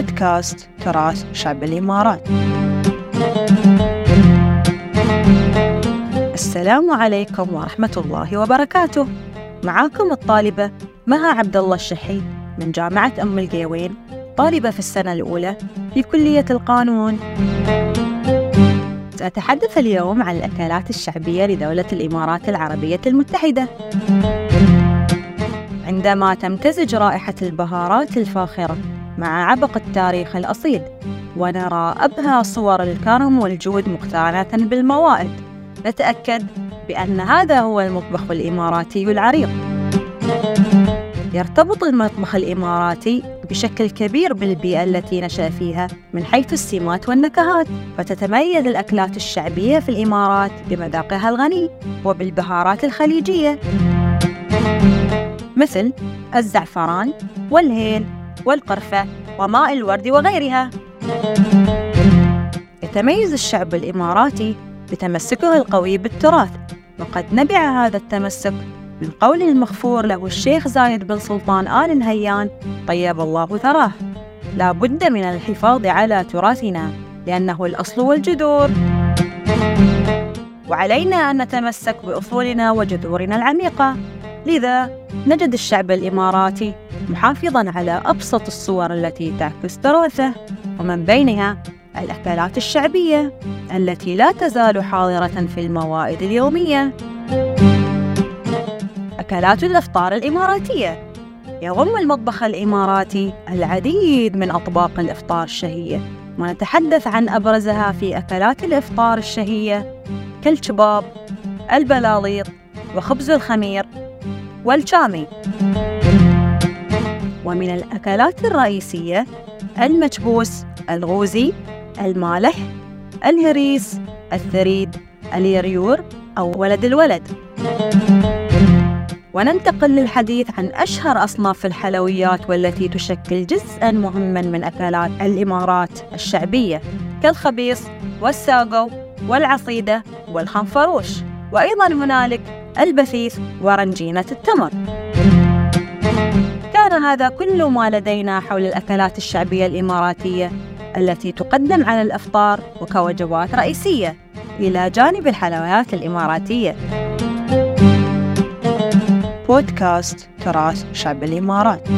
بودكاست تراث شعب الإمارات. السلام عليكم ورحمة الله وبركاته. معاكم الطالبة مها عبد الله الشحيد من جامعة أم القيوين طالبة في السنة الأولى في كلية القانون. سأتحدث اليوم عن الأكلات الشعبية لدولة الإمارات العربية المتحدة. عندما تمتزج رائحة البهارات الفاخرة مع عبق التاريخ الأصيل ونرى أبهى صور الكرم والجود مقترنة بالموائد. نتأكد بأن هذا هو المطبخ الإماراتي العريق. يرتبط المطبخ الإماراتي بشكل كبير بالبيئة التي نشأ فيها من حيث السمات والنكهات فتتميز الأكلات الشعبية في الإمارات بمذاقها الغني وبالبهارات الخليجية مثل الزعفران والهيل والقرفة وماء الورد وغيرها. يتميز الشعب الإماراتي بتمسكه القوي بالتراث وقد نبع هذا التمسك من قول المغفور له الشيخ زايد بن سلطان آل نهيان طيب الله ثراه. لا بد من الحفاظ على تراثنا لأنه الأصل والجذور. وعلينا أن نتمسك بأصولنا وجذورنا العميقة. لذا نجد الشعب الإماراتي محافظا على أبسط الصور التي تعكس تراثه ومن بينها الأكلات الشعبية التي لا تزال حاضرة في الموائد اليومية. أكلات الإفطار الإماراتية. يضم المطبخ الإماراتي العديد من أطباق الإفطار الشهية ونتحدث عن أبرزها في أكلات الإفطار الشهية كالشباب البلاليط وخبز الخمير والشامي ومن الأكلات الرئيسية المكبوس الغوزي المالح الهريس الثريد اليريور أو ولد الولد. وننتقل للحديث عن أشهر أصناف الحلويات والتي تشكل جزءا مهما من أكلات الإمارات الشعبية كالخبيص والساقو والعصيدة والخنفروش. وأيضا هنالك البثيث ورنجينة التمر. كان هذا كل ما لدينا حول الأكلات الشعبية الإماراتية التي تقدم على الإفطار وكوجبات رئيسية إلى جانب الحلويات الإماراتية. بودكاست تراث شعب الإمارات.